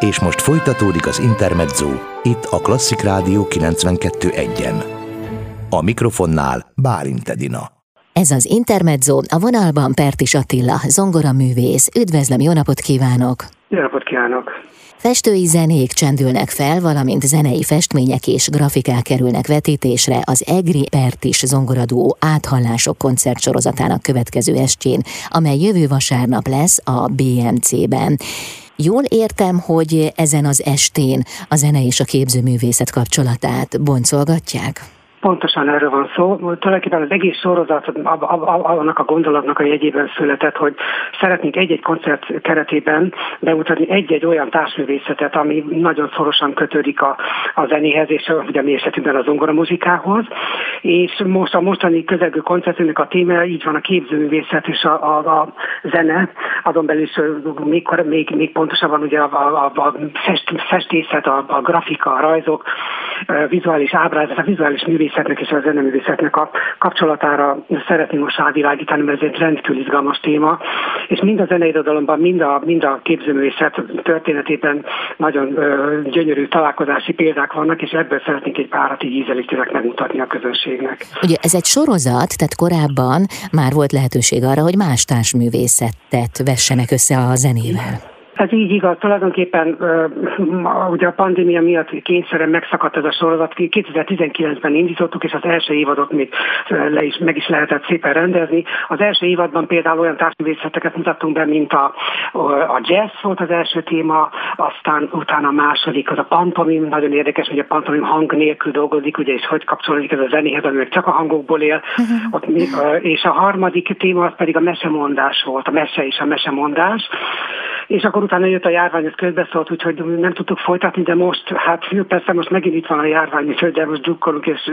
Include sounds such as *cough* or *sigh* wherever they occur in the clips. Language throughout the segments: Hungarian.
És most folytatódik az Intermezzo, itt a Klasszik Rádió 92.1-en. A mikrofonnál Bálint Edina. Ez az Intermezzo, a vonalban Pertis Attila, zongora művész. Üdvözlöm, jó napot kívánok! Jó napot kívánok! Festői zenék csendülnek fel, valamint zenei festmények és grafikák kerülnek vetítésre az Egri Pertis zongoradó áthallások koncertsorozatának következő estjén, amely jövő vasárnap lesz a BMC-ben. Jól értem, hogy ezen az estén a zene és a képzőművészet kapcsolatát boncolgatják? Pontosan erről van szó. Tulajdonképpen az egész sorozat annak a gondolatnak a jegyében született, hogy szeretnénk egy-egy koncert keretében bemutatni egy-egy olyan társművészetet, ami nagyon szorosan kötődik a, a zenéhez, és ugye a mi esetünkben a zongora muzikához. És most a mostani közelgő koncertünknek a téma így van a képzőművészet és a, a, a zene, azon belül is még, még, még pontosabban ugye a, a, a fest, festészet, a, a grafika, a rajzok, a vizuális ábrázat, a vizuális művészet, művészetnek és a zeneművészetnek a kapcsolatára szeretném most rávilágítani, mert ez egy rendkívül izgalmas téma, és mind a zeneirodalomban, mind a, mind a képzőművészet történetében nagyon ö, gyönyörű találkozási példák vannak, és ebből szeretnénk egy párat így ízelítőleg megmutatni a közönségnek. Ugye ez egy sorozat, tehát korábban már volt lehetőség arra, hogy más társművészetet vessenek össze a zenével. Ez így igaz, tulajdonképpen ugye a pandémia miatt kényszerűen megszakadt ez a sorozat. 2019-ben indítottuk, és az első évadot még le is, meg is lehetett szépen rendezni. Az első évadban például olyan társadalmészeteket mutattunk be, mint a, a jazz volt az első téma, aztán utána a második, az a pantomim, nagyon érdekes, hogy a pantomim hang nélkül dolgozik, ugye, és hogy kapcsolódik ez a zenéhez, ami csak a hangokból él. Uh-huh. Ott, és a harmadik téma az pedig a mesemondás volt, a mese és a mesemondás és akkor utána jött a járvány, ez közbeszólt, úgyhogy nem tudtuk folytatni, de most, hát persze most megint itt van a járvány, úgyhogy de most drukkolunk, és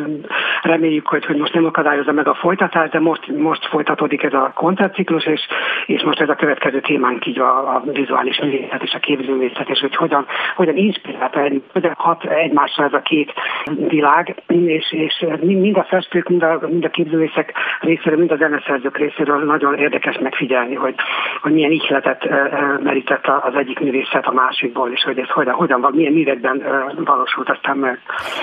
reméljük, hogy, hogy most nem akadályozza meg a folytatást, de most, most folytatódik ez a koncertciklus, és, és most ez a következő témánk így a, a vizuális művészet és a képzőművészet, és hogy hogyan, hogyan inspirálta, hogyan hat egymásra ez a két világ, és, és mind a festők, mind a, mind a képzőművészek részéről, mind a zeneszerzők részéről nagyon érdekes megfigyelni, hogy, hogy milyen ihletet merít segített az egyik művészet a másikból, és hogy ez hogyan, hogyan van, milyen művekben valósult aztán meg.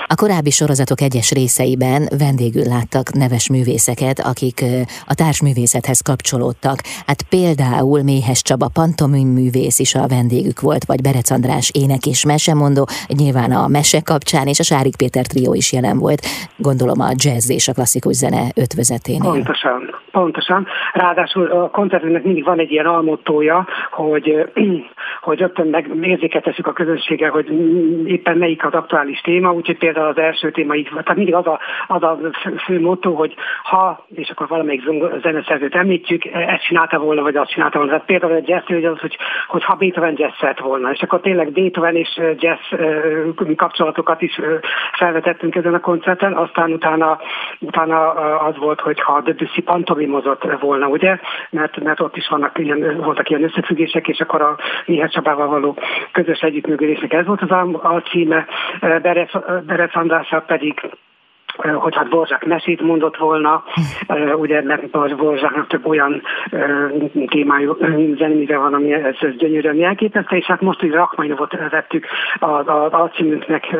A korábbi sorozatok egyes részeiben vendégül láttak neves művészeket, akik a társművészethez kapcsolódtak. Hát például Méhes Csaba pantomim művész is a vendégük volt, vagy Berec András ének és mesemondó, nyilván a mese kapcsán, és a Sárik Péter trió is jelen volt, gondolom a jazz és a klasszikus zene ötvözeténél. Pontosan, pontosan. Ráadásul a koncertünknek mindig van egy ilyen almottója, hogy *clears throat* hogy rögtön megérzékeltessük a közönséggel, hogy éppen melyik az aktuális téma, úgyhogy például az első téma így tehát mindig az a, az a fő motto, hogy ha, és akkor valamelyik zeneszerzőt említjük, ezt csinálta volna, vagy azt csinálta volna. Tehát például egy jazz, hogy, az, hogy, hogy ha Beethoven jazzet volna, és akkor tényleg Beethoven és jazz kapcsolatokat is felvetettünk ezen a koncerten, aztán utána, utána az volt, hogy ha Debussy pantomimozott volna, ugye, mert, mert ott is vannak ilyen, voltak ilyen összefüggések, és akkor a Mihály Csabával való közös együttműködésnek ez volt az a, címe, Berec, Berec Andrással pedig hogy hát Borzsák mesét mondott volna, ugye mert Borzsáknak több olyan témájú zenémire van, ami ez, ez gyönyörűen jelképezte, és hát most ugye Rachmaninovot vettük az, az alcímünknek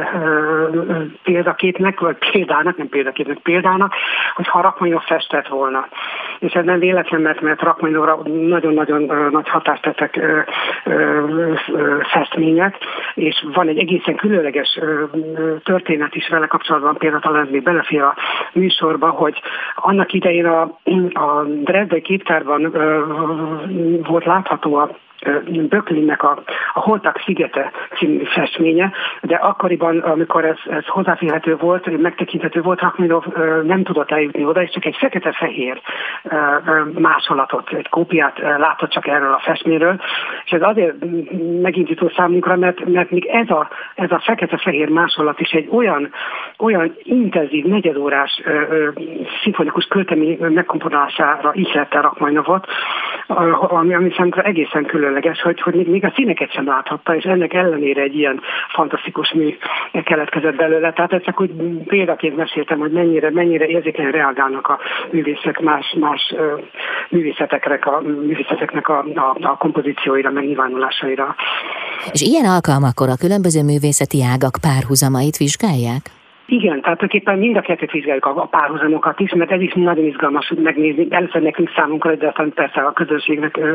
példaképnek, vagy példának, nem példaképnek, példának, hogy ha Rachmaninov festett volna. És ez nem véletlen, mert, mert Rachmaninovra nagyon-nagyon nagy hatást tettek festmények, és van egy egészen különleges történet is vele kapcsolatban, például talán még belefér a műsorba, hogy annak idején a, a Dresdai képtárban volt látható a Böklinnek a, a Holtak szigete című festménye, de akkoriban, amikor ez, ez hozzáférhető volt, megtekinthető volt, Rachmaninoff nem tudott eljutni oda, és csak egy fekete-fehér másolatot, egy kópiát látott csak erről a festményről, és ez azért megindító számunkra, mert, mert még ez a, ez a fekete-fehér másolat is egy olyan, olyan intenzív, negyedórás szimfonikus költemény megkomponálására ihlette Rachmaninoffot, ami, ami számunkra egészen külön különleges, hogy, hogy még a színeket sem láthatta, és ennek ellenére egy ilyen fantasztikus mű keletkezett belőle. Tehát ezt csak úgy példaként meséltem, hogy mennyire, mennyire érzékenyen reagálnak a művészek más, más művészeteknek a, művészeteknek a, a, a kompozícióira, megnyilvánulásaira. És ilyen alkalmakkor a különböző művészeti ágak párhuzamait vizsgálják? Igen, tehát tulajdonképpen mind a kettőt vizsgáljuk a, párhuzamokat is, mert ez is nagyon izgalmas megnézni. Először nekünk számunkra, de aztán persze a közönségnek ö,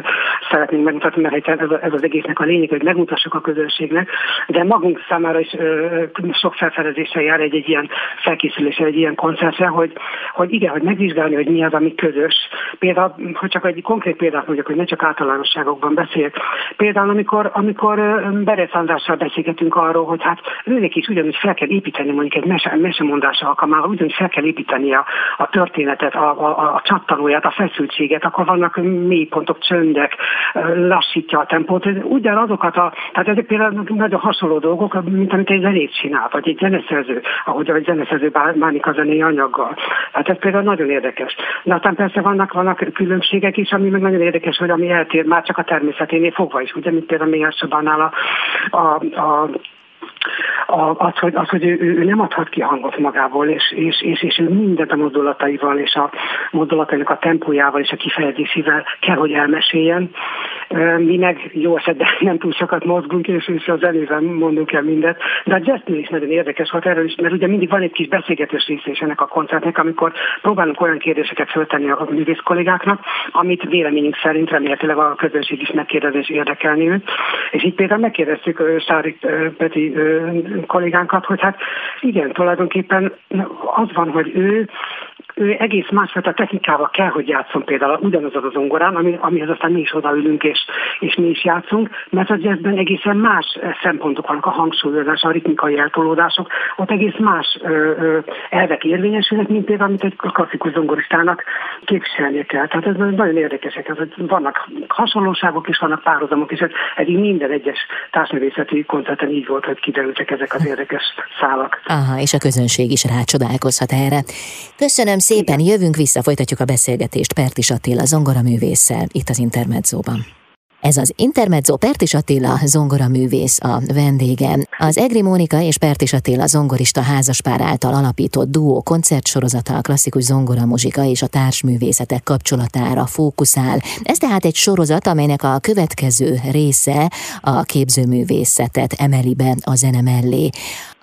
szeretnénk megmutatni, mert ez, ez az egésznek a lényeg, hogy megmutassuk a közönségnek, de magunk számára is ö, sok felfedezéssel jár egy, egy ilyen felkészülése, egy ilyen koncertre, hogy, hogy igen, hogy megvizsgálni, hogy mi az, ami közös. Például, hogy csak egy konkrét példát mondjak, hogy ne csak általánosságokban beszél. Például, amikor, amikor Berec Andrással beszélgetünk arról, hogy hát őnek is ugyanúgy fel kell építeni mondjuk egy mese, mesemondása alkalmával ugyanúgy fel kell építeni a, a történetet, a, a, a csattanóját, a feszültséget, akkor vannak mélypontok, csöndek, lassítja a tempót. Ugyanazokat a, tehát ezek például nagyon hasonló dolgok, mint amit egy zenét csinál, vagy egy zeneszerző, ahogy egy zeneszerző bánik a zenei anyaggal. Hát ez például nagyon érdekes. De aztán persze vannak, vannak különbségek is, ami meg nagyon érdekes, hogy ami eltér már csak a természeténél fogva is, ugye, mint például Mélyes a, a, a a, az, hogy, az, hogy ő, ő, nem adhat ki hangot magából, és, és, és, és ő mindent a mozdulataival, és a mozdulatainak a tempójával, és a kifejezésével kell, hogy elmeséljen. Mi meg jó esetben *laughs* nem túl sokat mozgunk, és, és az előben mondunk el mindent. De a jazznél is nagyon érdekes volt erről is, mert ugye mindig van egy kis beszélgetős része is ennek a koncertnek, amikor próbálunk olyan kérdéseket föltenni a művész kollégáknak, amit véleményünk szerint remélhetőleg a közönség is megkérdezés érdekelni őt. És így például megkérdeztük Sári Peti kollégánkat, hogy hát igen, tulajdonképpen az van, hogy ő ő egész másfajta technikával kell, hogy játszon például ugyanaz az zongorán, ami, amihez aztán mi is odaülünk és, és mi is játszunk, mert az jazzben egészen más szempontok vannak, a hangsúlyozás, a ritmikai eltolódások, ott egész más ö, ö, elvek érvényesülnek, mint például, amit egy klasszikus zongoristának képviselnie kell. Tehát ez nagyon érdekesek, ez, vannak hasonlóságok és vannak párhuzamok, és ez eddig minden egyes társművészeti koncerten így volt, hogy kiderültek ezek az érdekes szálak. Aha, és a közönség is rácsodálkozhat erre. Köszönöm szépen, jövünk vissza, folytatjuk a beszélgetést Pertis Attila zongoraművésszel itt az Intermedzóban. Ez az Intermezzo Pertis Attila zongoraművész a vendégem. Az Egri Mónika és Pertis Attila zongorista házaspár által alapított duó koncertsorozata a klasszikus zongoramuzsika és a társművészetek kapcsolatára fókuszál. Ez tehát egy sorozat, amelynek a következő része a képzőművészetet emeli be a zene mellé.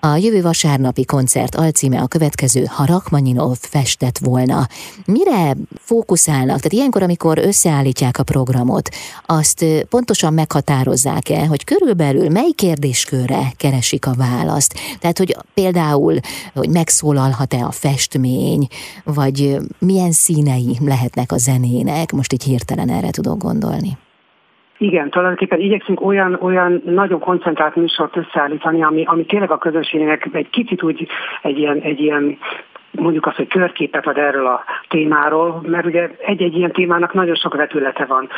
A jövő vasárnapi koncert alcíme a következő, ha Rachmaninov festett volna. Mire fókuszálnak? Tehát ilyenkor, amikor összeállítják a programot, azt pontosan meghatározzák-e, hogy körülbelül mely kérdéskörre keresik a választ? Tehát, hogy például, hogy megszólalhat-e a festmény, vagy milyen színei lehetnek a zenének? Most így hirtelen erre tudok gondolni. Igen, tulajdonképpen igyekszünk olyan, olyan nagyon koncentrált műsort összeállítani, ami, ami tényleg a közönségnek egy kicsit úgy egy ilyen, egy ilyen mondjuk azt, hogy körképet ad erről a témáról, mert ugye egy-egy ilyen témának nagyon sok vetülete van.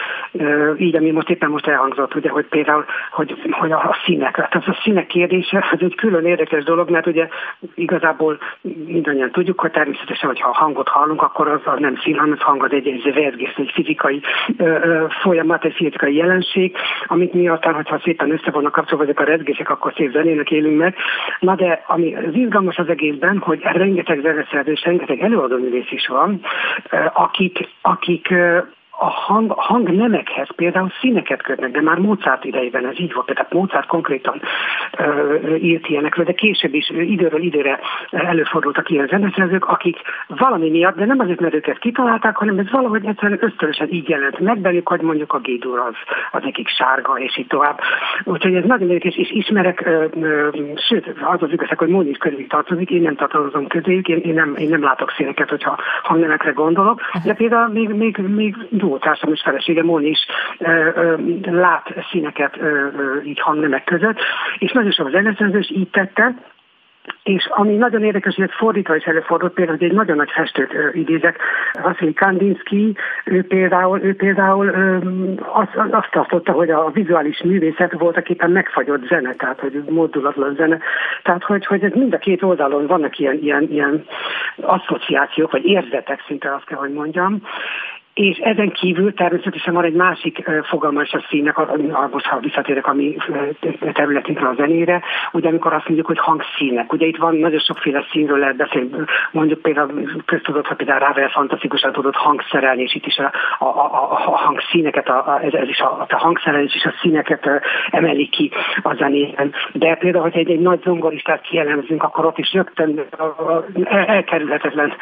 Így, ami most éppen most elhangzott, ugye, hogy például, hogy, hogy a színek, tehát a színek kérdése, ez egy külön érdekes dolog, mert ugye igazából mindannyian tudjuk, hogy természetesen, hogyha hangot hallunk, akkor az, az nem szín, hanem az hangod egy, egy vergés, egy fizikai ö, folyamat, egy fizikai jelenség, amit mi aztán, hogyha szépen össze vannak kapcsolva ezek a rezgések, akkor szép zenének élünk meg. Na de ami az izgalmas az egészben, hogy rengeteg zene zeneszerző és rengeteg előadóművész is van, akik, akik a hang, hangnemekhez például színeket kötnek, de már Mozart idejében ez így volt, tehát Mozart konkrétan uh, írt ilyenekről, de később is időről időre előfordultak ilyen zeneszerzők, akik valami miatt, de nem azért, mert őket kitalálták, hanem ez valahogy egyszerűen ösztönösen így jelent meg belük, hogy mondjuk a gédur az, az nekik sárga, és így tovább. Úgyhogy ez nagyon érdekes, és ismerek, uh, uh, sőt, az az igazság, hogy Móni közéjük tartozik, én nem tartozom közéjük, én, én, nem, én nem látok színeket, hogyha hangnemekre gondolok, de például még, még, még társam és felesége Mon is lát színeket így hangnemek között, és nagyon sok zeneszerző is így tette, és ami nagyon érdekes, hogy fordítva is előfordult, például, egy nagyon nagy festőt ö, idézek, Vasily Kandinsky, ő például, ő például ö, azt, azt tartotta, hogy a vizuális művészet voltak éppen megfagyott zene, tehát hogy modulatlan zene. Tehát, hogy, hogy ez mind a két oldalon vannak ilyen, ilyen, ilyen asszociációk, vagy érzetek szinte azt kell, hogy mondjam és ezen kívül természetesen van egy másik fogalma is a színnek, most ha visszatérek a mi területünkre a zenére, ugye amikor azt mondjuk, hogy hangszínek. Ugye itt van nagyon sokféle színről lehet beszélni, mondjuk például köztudott, hogy például Ravel fantasztikusan tudott hangszerelni, és itt is a, a, a, a hangszíneket, a, a, ez, ez is a, a hangszerelés és a színeket emeli ki a zenében. De például, hogy egy, egy nagy zongoristát kielemzünk, akkor ott is rögtön elkerülhetetlen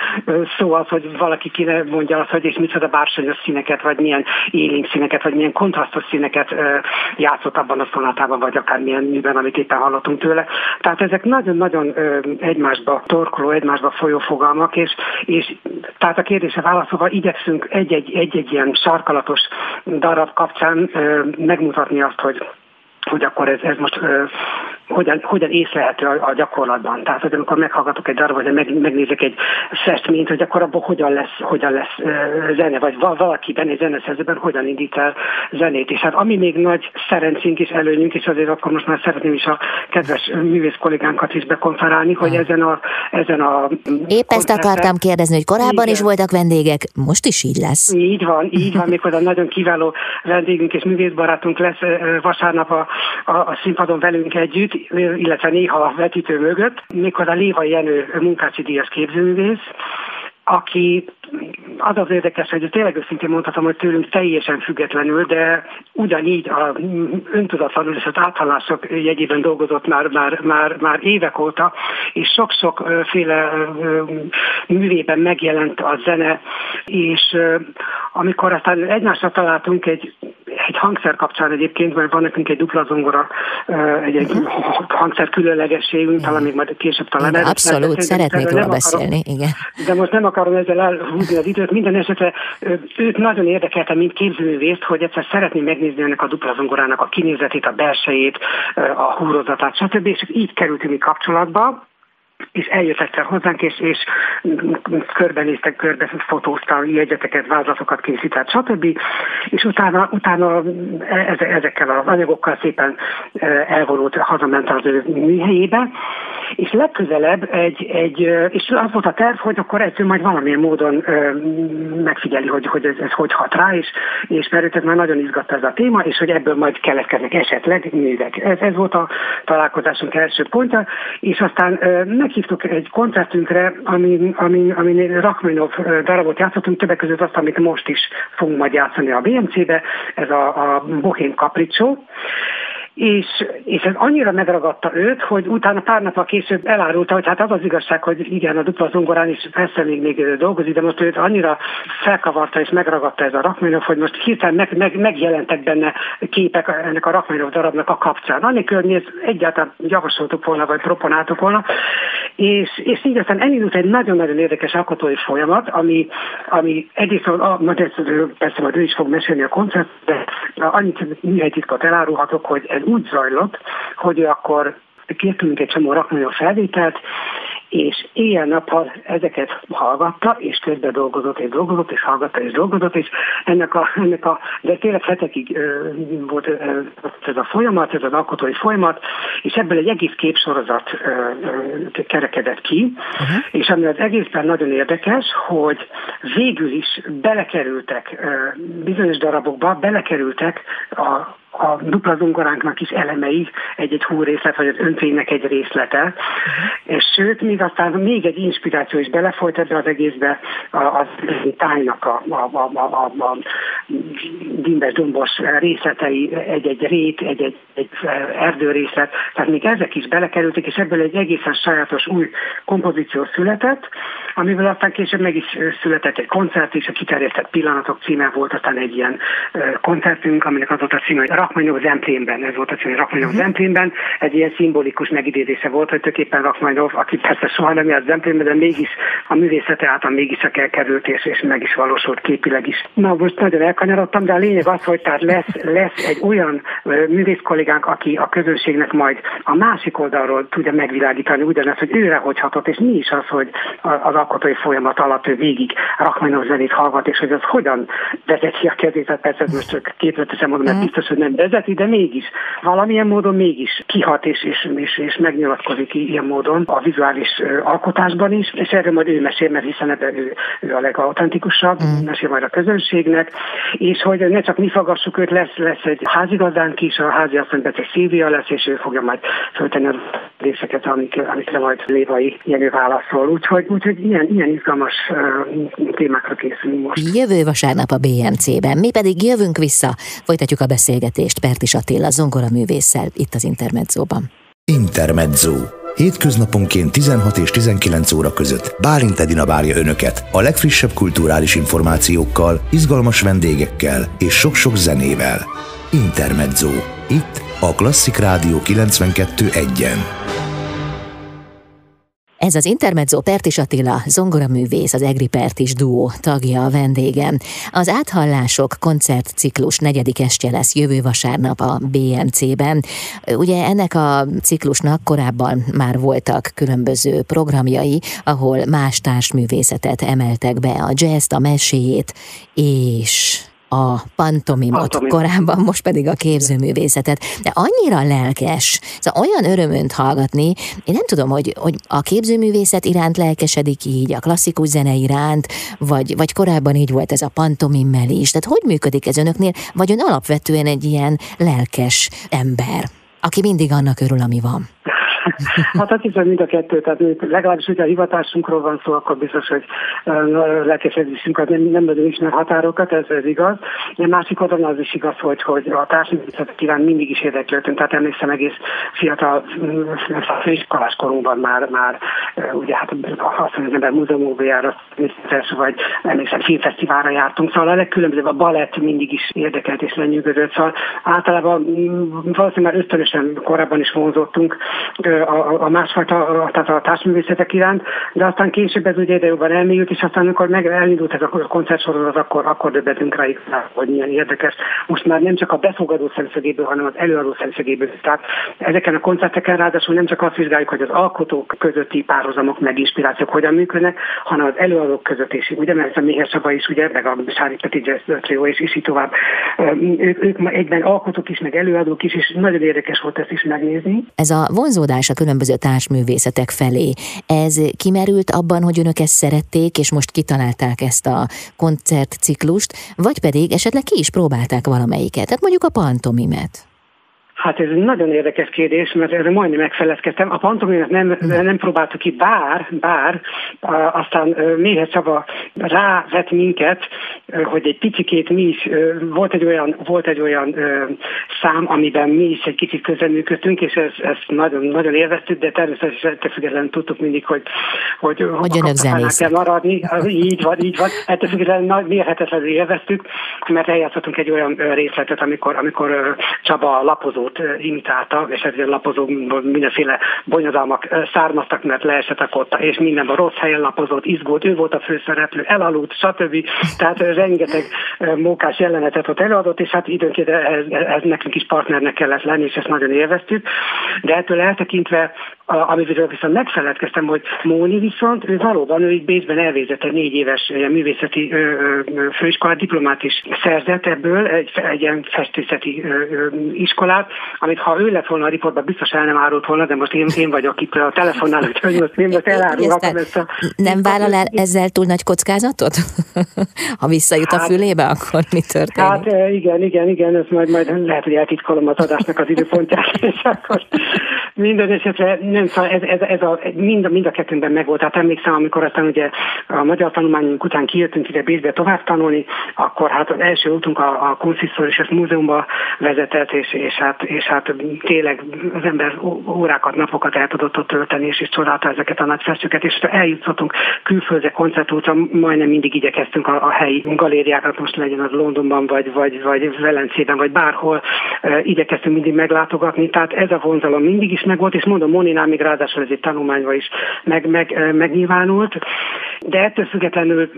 szó az, hogy valaki ki mondja azt, hogy és micsoda bársonyos színeket, vagy milyen élénk színeket, vagy milyen kontrasztos színeket játszott abban a szonátában, vagy akár milyen műben, amit éppen hallottunk tőle. Tehát ezek nagyon-nagyon egymásba torkoló, egymásba folyó fogalmak, és, és tehát a kérdése válaszolva igyekszünk egy-egy, egy-egy ilyen sarkalatos darab kapcsán megmutatni azt, hogy hogy akkor ez, ez most hogyan, hogyan észlelhető a, a gyakorlatban. Tehát, hogy amikor meghallgatok egy darabot, vagy meg, megnézek egy festményt, hogy akkor abban hogyan lesz, hogyan lesz ö, zene, vagy valakiben egy zeneszerzőben hogyan indít el zenét. És hát ami még nagy szerencsénk és előnyünk, és azért akkor most már szeretném is a kedves művész kollégánkat is bekonferálni, hogy hmm. ezen a, ezen a Épp ezt akartam kérdezni, hogy korábban igen. is voltak vendégek, most is így lesz. Így van, így van, méghozzá nagyon kiváló vendégünk és művészbarátunk lesz vasárnap a a, a színpadon velünk együtt, illetve néha vetítő mögött, méghozzá Léva Jenő munkácsi díjas képzőművész, aki az az érdekes, hogy tényleg őszintén mondhatom, hogy tőlünk teljesen függetlenül, de ugyanígy a öntudatlanul és az áthallások jegyében dolgozott már, már, már, már évek óta, és sok-sok féle művében megjelent a zene, és amikor aztán egymásra találtunk egy, egy hangszer kapcsán egyébként, mert van nekünk egy dupla zongora, egy, egy uh-huh. hangszer különlegességünk, talán még majd később talán. Igen, abszolút, szeretnék róla beszélni, igen. De most nem akarom ezzel elhúzni az időt. Minden esetre őt nagyon érdekelte, mint képzőművészt, hogy egyszer szeretné megnézni ennek a dupla zongorának a kinézetét, a belsejét, a húrozatát, stb. És így kerültünk mi kapcsolatba és eljöttek fel hozzánk, és, és körbenéztek, körbe fotóztam, jegyzeteket, vázlatokat készített, stb. És utána, utána ezekkel az anyagokkal szépen elvonult, hazament az ő műhelyébe, és legközelebb egy, egy és az volt a terv, hogy akkor egyszer majd valamilyen módon megfigyeli, hogy, hogy ez, ez hogy hat rá, és, és mert őt már nagyon izgatta ez a téma, és hogy ebből majd keletkeznek esetleg művek. Ez, ez volt a találkozásunk első pontja, és aztán meghívtuk egy koncertünkre, ami, ami, ami Rachmaninoff darabot játszottunk, többek között azt, amit most is fogunk majd játszani a BMC-be, ez a, a Bohém Capriccio, és, és ez annyira megragadta őt, hogy utána pár nappal később elárulta, hogy hát az az igazság, hogy igen, a dupla zongorán is persze még, még dolgozik, de most őt annyira felkavarta és megragadta ez a Rachmaninoff, hogy most hirtelen meg, meg, megjelentek benne képek ennek a Rachmaninoff darabnak a kapcsán. Annélkül, hogy mi ezt egyáltalán javasoltuk volna, vagy proponáltuk volna, és, és így aztán elindult egy nagyon-nagyon érdekes alkotói folyamat, ami, ami egyrészt, a, majd ezt, persze majd ő is fog mesélni a koncert, de annyit műhelytitkot elárulhatok, hogy ez úgy zajlott, hogy akkor kértünk egy csomó rakmányos felvételt, és éjjel-nappal ezeket hallgatta, és közben dolgozott, és dolgozott, és hallgatta, és dolgozott, és ennek a, ennek a de tényleg hetekig ö, volt ö, ez a folyamat, ez az alkotói folyamat, és ebből egy egész képsorozat ö, ö, kerekedett ki, uh-huh. és ami az egészben nagyon érdekes, hogy végül is belekerültek ö, bizonyos darabokba, belekerültek a a dupla zongoránknak is elemei, egy-egy húrészlet, vagy az önténynek egy részlete. És sőt, még aztán még egy inspiráció is belefolyt ebbe az egészbe, az tájnak a, a, a, a, a, a dimbes dombos részletei, egy-egy rét, egy-egy egy erdőrészlet, tehát még ezek is belekerültek, és ebből egy egészen sajátos új kompozíció született, amiből aztán később meg is született egy koncert, és a kiterjesztett pillanatok címe volt aztán egy ilyen koncertünk, aminek az volt a címe, hogy Rachmaninov Zemplénben, ez volt a cím, Rachmaninov uh-huh. Zemplénben, egy ilyen szimbolikus megidézése volt, hogy tulajdonképpen Rachmaninov, aki persze soha nem járt Zemplénben, de mégis a művészete által mégis csak elkerült, és, és meg is valósult képileg is. Na most nagyon elkanyarodtam, de a lényeg az, hogy tehát lesz, lesz egy olyan művész kollégánk, aki a közönségnek majd a másik oldalról tudja megvilágítani ugyanezt, hogy őre hogy hatott, és mi is az, hogy az alkotói folyamat alatt ő végig Rachmaninov zenét hallgat, és hogy az hogyan vezeti a kezét, tehát persze most csak képletesen mondom, mert mhm. biztos, hogy nem vezeti, de mégis valamilyen módon mégis kihat és, és, és, és megnyilatkozik ilyen módon a vizuális alkotásban is, és erről majd ő mesél, mert hiszen ebben ő, ő a legautentikusabb, mm. mesél majd a közönségnek, és hogy ne csak mi fagassuk őt, lesz, lesz egy házigazdánk is, a házi asszony Bece Szilvia lesz, és ő fogja majd föltenni az részeket, amik, amikre majd Lévai Jenő válaszol. Úgyhogy, úgyhogy ilyen, ilyen izgalmas uh, témákra készülünk most. Jövő vasárnap a BMC-ben, mi pedig jövünk vissza, folytatjuk a beszélgetést Pertis Attila zongoraművésszel itt az Intermedzóban. Intermezzo. Hétköznaponként 16 és 19 óra között Bálint Edina várja Önöket a legfrissebb kulturális információkkal, izgalmas vendégekkel és sok-sok zenével. Intermezzo. Itt a Klasszik Rádió 92.1-en. Ez az Intermezzo Pertis Attila, zongoraművész, az Egri Pertis duó tagja, a vendégem. Az Áthallások koncertciklus negyedik estje lesz jövő vasárnap a BMC-ben. Ugye ennek a ciklusnak korábban már voltak különböző programjai, ahol más társművészetet emeltek be, a jazz a meséjét, és a pantomimot Pantomim. korábban, most pedig a képzőművészetet, de annyira lelkes, szóval olyan örömönt hallgatni, én nem tudom, hogy, hogy a képzőművészet iránt lelkesedik így, a klasszikus zene iránt, vagy, vagy korábban így volt ez a pantomimmel is, tehát hogy működik ez önöknél, vagy ön alapvetően egy ilyen lelkes ember, aki mindig annak örül, ami van? *laughs* *laughs* Hát azt hiszem mind a kettő, tehát legalábbis, hogyha a hivatásunkról van szó, akkor biztos, hogy lelkesedésünket nem, nem nagyon ismer határokat, ez, ez igaz. De másik oldalon az is igaz, hogy, hogy a társadalmi iránt mindig is érdeklődtünk, tehát emlékszem egész fiatal főiskolás korunkban már, már ugye hát azt hogy az ember múzeumójára vagy emlékszem filmfesztiválra jártunk, szóval a legkülönbözőbb a balett mindig is érdekelt és lenyűgözött, szóval általában valószínűleg már ösztönösen korábban is vonzottunk a, a másfajta, tehát a társművészetek iránt, de aztán később ez ugye ide jobban elmélyült, és aztán amikor meg elindult ez a koncertsorozat, akkor, akkor döbbentünk rá, hogy milyen érdekes. Most már nem csak a befogadó szemszögéből, hanem az előadó szemszögéből. Tehát ezeken a koncerteken ráadásul nem csak azt vizsgáljuk, hogy az alkotók közötti párhuzamok, meg inspirációk hogyan működnek, hanem az előadók között is. Ugye, mert a Méhes Csaba is, ugye, meg a Sári Peti Jazz Trio, és, és így tovább. Ők, ők egyben alkotók is, meg előadók is, és nagyon érdekes volt ezt is megnézni. Ez a vonzódás a különböző társművészetek felé. Ez kimerült abban, hogy önök ezt szerették, és most kitalálták ezt a koncertciklust, vagy pedig esetleg ki is próbálták valamelyiket, tehát mondjuk a pantomimet? Hát ez egy nagyon érdekes kérdés, mert erre majdnem megfeledkeztem. A pantomimet nem, nem próbáltuk ki, bár, bár aztán Méhe Csaba rávett minket, hogy egy picikét mi is, volt egy olyan, volt egy olyan szám, amiben mi is egy kicsit közreműködtünk, és ezt, ezt nagyon, nagyon élveztük, de természetesen függetlenül tudtuk mindig, hogy, hogy, hogy önök kell maradni. Így van, így van. Ettől függetlenül mérhetetlenül élveztük, mert eljátszottunk egy olyan részletet, amikor, amikor Csaba lapozót imitálta, és ezért lapozókból mindenféle bonyodalmak származtak, mert leesettek ott, és mindenben rossz helyen lapozott, izgult, ő volt a főszereplő, elaludt, stb. Tehát rengeteg mókás jelenetet ott előadott, és hát időnként ez, ez nekünk is partnernek kellett lenni, és ezt nagyon élveztük. De ettől eltekintve amiről viszont megfeledkeztem, hogy Móni viszont, ő valóban, ő itt Bécsben elvégzett egy négy éves művészeti főiskolát, diplomát is szerzett ebből, egy, egy ilyen festészeti iskolát, amit ha ő lett volna a riportban, biztos el nem árult volna, de most én, én vagyok itt a telefonnál, hogy most én most elárulhatom ezt a... Nem vállal el ezzel túl nagy kockázatot? *laughs* ha visszajut hát, a fülébe, akkor mi történik? Hát igen, igen, igen, ez majd, majd lehet, hogy eltitkolom az adásnak az időpontját, és akkor minden esetre nem, szóval ez, ez, ez a, mind, mind a kettőnkben megvolt. Tehát emlékszem, amikor aztán ugye a magyar tanulmányunk után kijöttünk ide Bécsbe tovább tanulni, akkor hát az első útunk a, a Kunsthisztor és ezt múzeumba vezetett, és, és, hát, és hát tényleg az ember órákat, napokat el tudott ott tölteni, és is csodálta ezeket a nagy festőket, és eljutottunk külföldre koncertútra, majdnem mindig igyekeztünk a, a helyi galériákat, most legyen az Londonban, vagy, vagy, vagy Velencében, vagy bárhol, igyekeztünk mindig meglátogatni, tehát ez a vonzalom mindig is megvolt, és mondom, Moninál még ráadásul ez egy tanulmányban is meg, meg, megnyilvánult, de ettől függetlenül,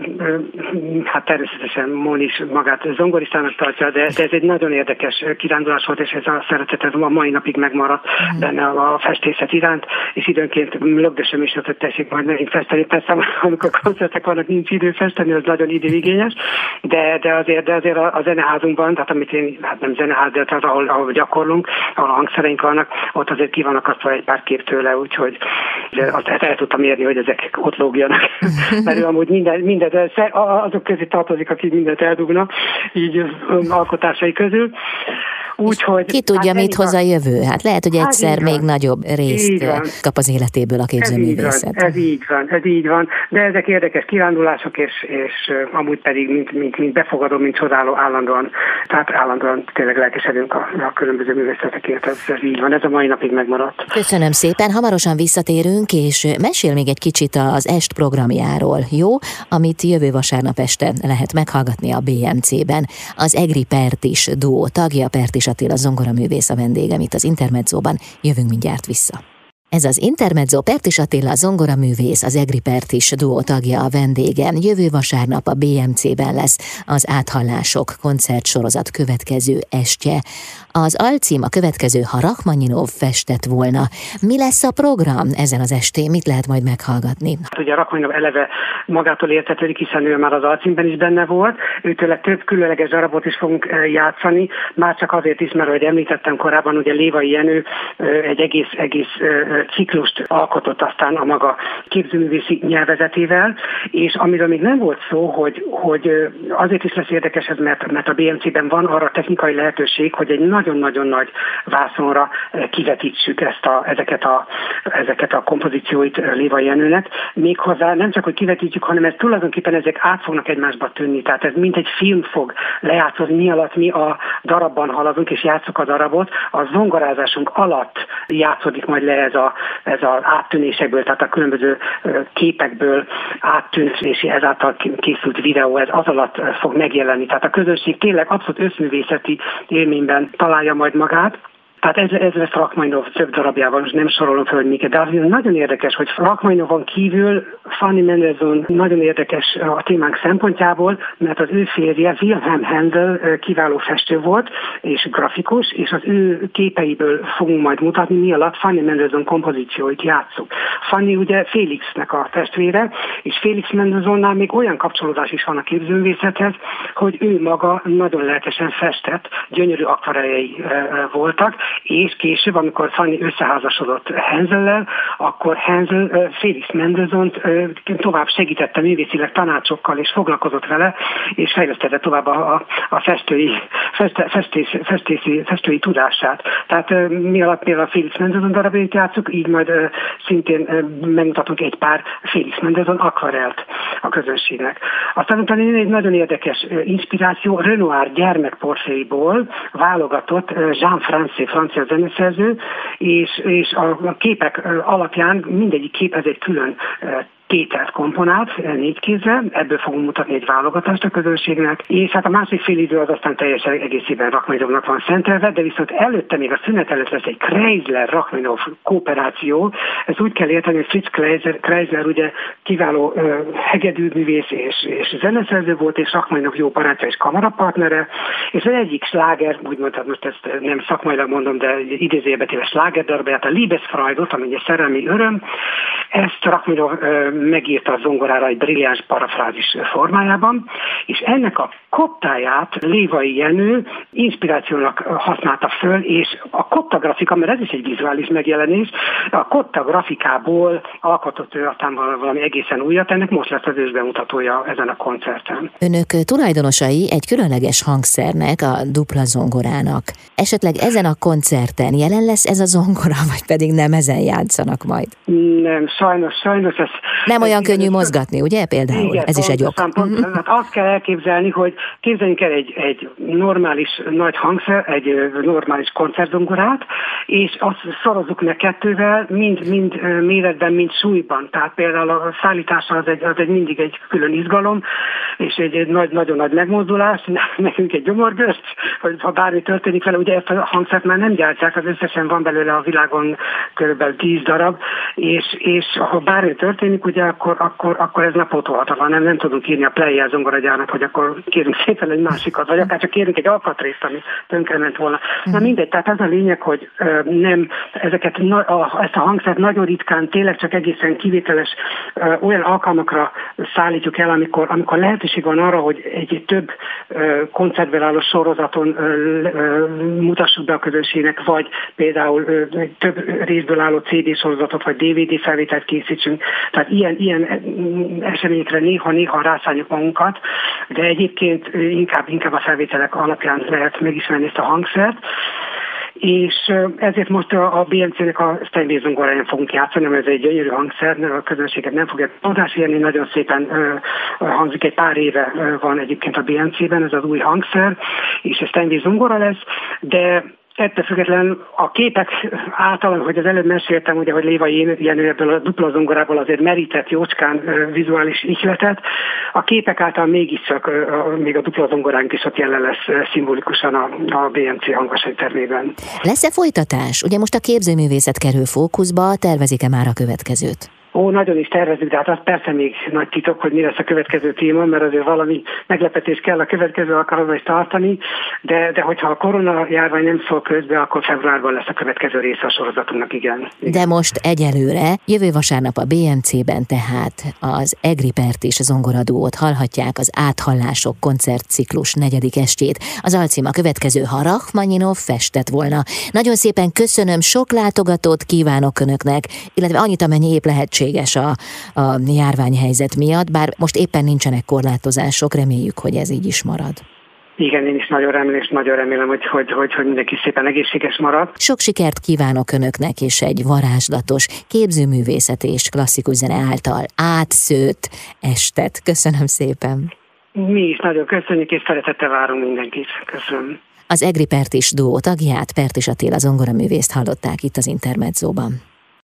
hát természetesen Moni is magát zongoristának tartja, de, de ez egy nagyon érdekes kirándulás volt, és ez a szeretet ez a mai napig megmaradt mm. benne a festészet iránt, és időnként lögdösöm is, hogy tessék majd megint festeni. Persze, amikor koncertek vannak, nincs idő festeni, az nagyon időigényes, de, de azért, de azért a, a zeneházunkban, tehát amit én, hát nem zeneház, de tehát ahol, ahol gyakorlunk, ahol a hangszereink vannak, ott azért ki vannak azt egy pár kép tőle, úgyhogy azt el tudtam érni, hogy ezek ott lógjanak. *laughs* Mert ő amúgy minden, minden azok közé tartozik, aki mindent eldugnak, így alkotásai közül. Úgy, hogy, Ki tudja, hát mit hoz a jövő? Hát lehet, hogy hát egyszer hát még nagyobb részt kap az életéből a képzőművészet. Ez így van, ez így van. De ezek érdekes kirándulások, és, és amúgy pedig, mint, mint, mint befogadó, mint csodáló állandóan, tehát állandóan tényleg lelkesedünk a, a különböző művészetekért. Ez, ez így van, ez a mai napig megmaradt. Köszönöm szépen, hamarosan visszatérünk, és mesél még egy kicsit az EST programjáról, jó? Amit jövő vasárnap este lehet meghallgatni a BMC-ben. Az Egri Pertis duó tagja, Pertis Attila zongoraművész a vendégem itt az Intermedzóban. Jövünk mindjárt vissza. Ez az Intermezzo Pertis Attila zongoraművész, az Egri Pertis duó tagja a vendégem. Jövő vasárnap a BMC-ben lesz az Áthallások koncertsorozat következő estje. Az alcím a következő, ha Rachmaninov festett volna. Mi lesz a program ezen az estén? Mit lehet majd meghallgatni? Hát ugye Rachmaninov eleve magától értetődik, hiszen ő már az alcímben is benne volt. Őtőle több különleges darabot is fogunk eh, játszani, már csak azért is, mert ahogy említettem korábban, ugye Lévai Jenő eh, egy egész, egész eh, ciklust alkotott aztán a maga képzőművészi nyelvezetével, és amiről még nem volt szó, hogy, hogy azért is lesz érdekes ez, mert, mert a BMC-ben van arra technikai lehetőség, hogy egy nagyon-nagyon nagy vászonra kivetítsük ezt a, ezeket, a, ezeket a kompozícióit Léva Jenőnek. Méghozzá nem csak, hogy kivetítjük, hanem ez tulajdonképpen ezek át fognak egymásba tűnni. Tehát ez mint egy film fog lejátszozni, mi alatt mi a darabban haladunk és játszuk a darabot. A zongorázásunk alatt játszódik majd le ez, a, ez az áttűnésekből, tehát a különböző képekből áttűnés és ezáltal készült videó, ez az alatt fog megjelenni. Tehát a közönség tényleg abszolút összművészeti élményben találja majd magát. Tehát ez, ez lesz Rachmaninov több darabjában, most nem sorolom fel, hogy miket, de nagyon érdekes, hogy Rachmaninovon kívül Fanny Mendelssohn nagyon érdekes a témánk szempontjából, mert az ő férje Wilhelm Handel kiváló festő volt, és grafikus, és az ő képeiből fogunk majd mutatni, mi alatt Fanny Mendelssohn kompozícióit játszuk. Fanny ugye Félixnek a testvére, és Félix Mendelssohnnál még olyan kapcsolódás is van a képzőművészethez, hogy ő maga nagyon lelkesen festett, gyönyörű akvareljei voltak, és később, amikor Fanny összeházasodott Henzellel, akkor Hensel Felix Mendelssohn tovább segítette művészileg tanácsokkal, és foglalkozott vele, és fejlesztette tovább a, a festői, feste, festés, festési, festői tudását. Tehát mi például a Felix Mendelssohn darabjait játszuk, így majd szintén megmutatunk egy pár Felix Mendelssohn akvarelt a közönségnek. Aztán utána egy nagyon érdekes inspiráció Renoir gyermekportréiból válogatott Jean-François francia zeneszerző, és, és a képek alapján mindegyik kép ez egy külön tételt komponált négy kézzel, ebből fogunk mutatni egy válogatást a közönségnek, és hát a másik fél idő az aztán teljesen egészében Rachmaninovnak van szentelve, de viszont előtte még a szünet előtt lesz egy Kreisler Rachmaninoff kooperáció. Ez úgy kell érteni, hogy Fritz Kreisler, Kreisler ugye kiváló uh, hegedűművész és, és zeneszerző volt, és Rachmaninov jó barátja és kamarapartnere, és az egyik sláger, úgymond, hát most ezt nem szakmailag mondom, de idézőjelbetéve sláger darabját, a Liebesfreudot, ami egy szerelmi öröm, ezt Rachmaninov uh, megírta a zongorára egy brilliáns parafrázis formájában, és ennek a koptáját Lévai Jenő inspirációnak használta föl, és a kottografika, mert ez is egy vizuális megjelenés, a kottagrafikából alkotott ő aztán valami egészen újat, ennek most lesz az ősbemutatója ezen a koncerten. Önök tulajdonosai egy különleges hangszernek, a dupla zongorának. Esetleg ezen a koncerten jelen lesz ez a zongora, *laughs* vagy pedig nem ezen játszanak majd? Nem, sajnos, sajnos ez Nem olyan könnyű mozgatni, ugye például? Igen, Ez is egy ok. Pont, hát azt kell elképzelni, hogy képzeljünk el egy, egy normális nagy hangszer, egy normális koncertzongorát, és azt szorozzuk meg kettővel, mind, mind méretben, mind súlyban. Tehát például a szállítása az egy, az egy mindig egy külön izgalom, és egy, egy nagy, nagyon nagy megmozdulás, *laughs* nekünk egy gyomorgörcs, hogy ha bármi történik vele, ugye ezt a hangszert már nem gyártják, az összesen van belőle a világon kb. 10 darab, és, és ha bármi történik, ugye akkor, akkor, akkor ez napotolhatatlan, nem, nem tudunk írni a player zongoragyárnak, hogy akkor kérünk szépen egy másikat, vagy akár csak kérünk egy alkatrészt, ami tönkrement volna. Na mhm. mindegy, tehát az a lényeg, hogy nem ezeket, a, ezt a hangszert nagyon ritkán, tényleg csak egészen kivételes olyan alkalmakra szállítjuk el, amikor, amikor lehetőség van arra, hogy egy több koncertben álló sorozaton mutassuk be a közönségnek, vagy például több részből álló CD sorozatot, vagy DVD felvételt készítsünk. Tehát ilyen, ilyen eseményekre néha-néha rászálljuk magunkat, de egyébként inkább, inkább a felvételek alapján lehet megismerni ezt a hangszert. És ezért most a, BNC-nek a Steinway zongoráján fogunk játszani, mert ez egy gyönyörű hangszer, a közönséget nem fogja tudás érni, nagyon szépen hangzik, egy pár éve van egyébként a BNC-ben ez az új hangszer, és ez Steinway zongora lesz, de Ettől függetlenül a képek által, hogy az előbb meséltem, ugye, hogy Léva Jenő ebből a dupla zongorából azért merített jócskán vizuális ihletet, a képek által mégiscsak még a dupla zongoránk is ott jelen lesz szimbolikusan a, a BMC hangosegytermében. Lesz-e folytatás? Ugye most a képzőművészet kerül fókuszba, tervezik-e már a következőt? Ó, nagyon is tervezünk, de hát az persze még nagy titok, hogy mi lesz a következő téma, mert azért valami meglepetés kell a következő alkalommal is tartani, de, de hogyha a korona járvány nem szól közbe, akkor februárban lesz a következő része a sorozatunknak, igen. De most egyelőre, jövő vasárnap a BMC-ben tehát az Egripert és zongoradót hallhatják az Áthallások koncertciklus negyedik estét. Az alcím a következő, ha Rachmaninov festett volna. Nagyon szépen köszönöm, sok látogatót kívánok Önöknek, illetve annyit, amennyi épp lehet lehetséges a, a járványhelyzet miatt, bár most éppen nincsenek korlátozások, reméljük, hogy ez így is marad. Igen, én is nagyon remélem, és nagyon remélem, hogy, hogy, hogy, hogy mindenki szépen egészséges marad. Sok sikert kívánok Önöknek, és egy varázslatos képzőművészet és klasszikus zene által átszőtt estet. Köszönöm szépen! Mi is nagyon köszönjük, és szeretettel várunk mindenkit. Köszönöm. Az Egri Pertis duó tagját, Pertis Attila zongoraművészt hallották itt az Intermedzóban.